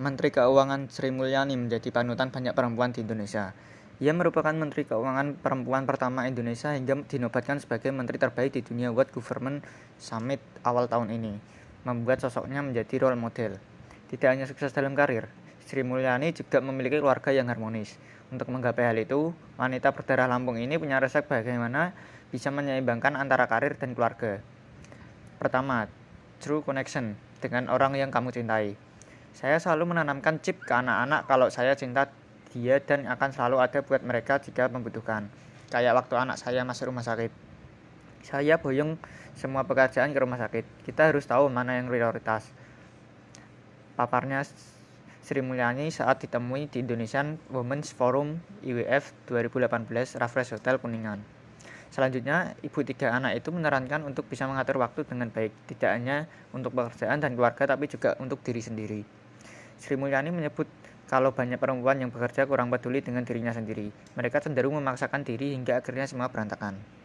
Menteri Keuangan Sri Mulyani menjadi panutan banyak perempuan di Indonesia. Ia merupakan Menteri Keuangan perempuan pertama Indonesia hingga dinobatkan sebagai Menteri terbaik di dunia World Government Summit awal tahun ini, membuat sosoknya menjadi role model. Tidak hanya sukses dalam karir, Sri Mulyani juga memiliki keluarga yang harmonis. Untuk menggapai hal itu, wanita berdarah Lampung ini punya resep bagaimana bisa menyeimbangkan antara karir dan keluarga. Pertama, true connection dengan orang yang kamu cintai. Saya selalu menanamkan chip ke anak-anak kalau saya cinta dia dan akan selalu ada buat mereka jika membutuhkan. Kayak waktu anak saya masuk rumah sakit. Saya boyong semua pekerjaan ke rumah sakit. Kita harus tahu mana yang prioritas. Paparnya Sri Mulyani saat ditemui di Indonesian Women's Forum IWF 2018 Raffles Hotel Kuningan. Selanjutnya, ibu tiga anak itu menerankan untuk bisa mengatur waktu dengan baik, tidak hanya untuk pekerjaan dan keluarga, tapi juga untuk diri sendiri. Sri Mulyani menyebut kalau banyak perempuan yang bekerja kurang peduli dengan dirinya sendiri. Mereka cenderung memaksakan diri hingga akhirnya semua berantakan.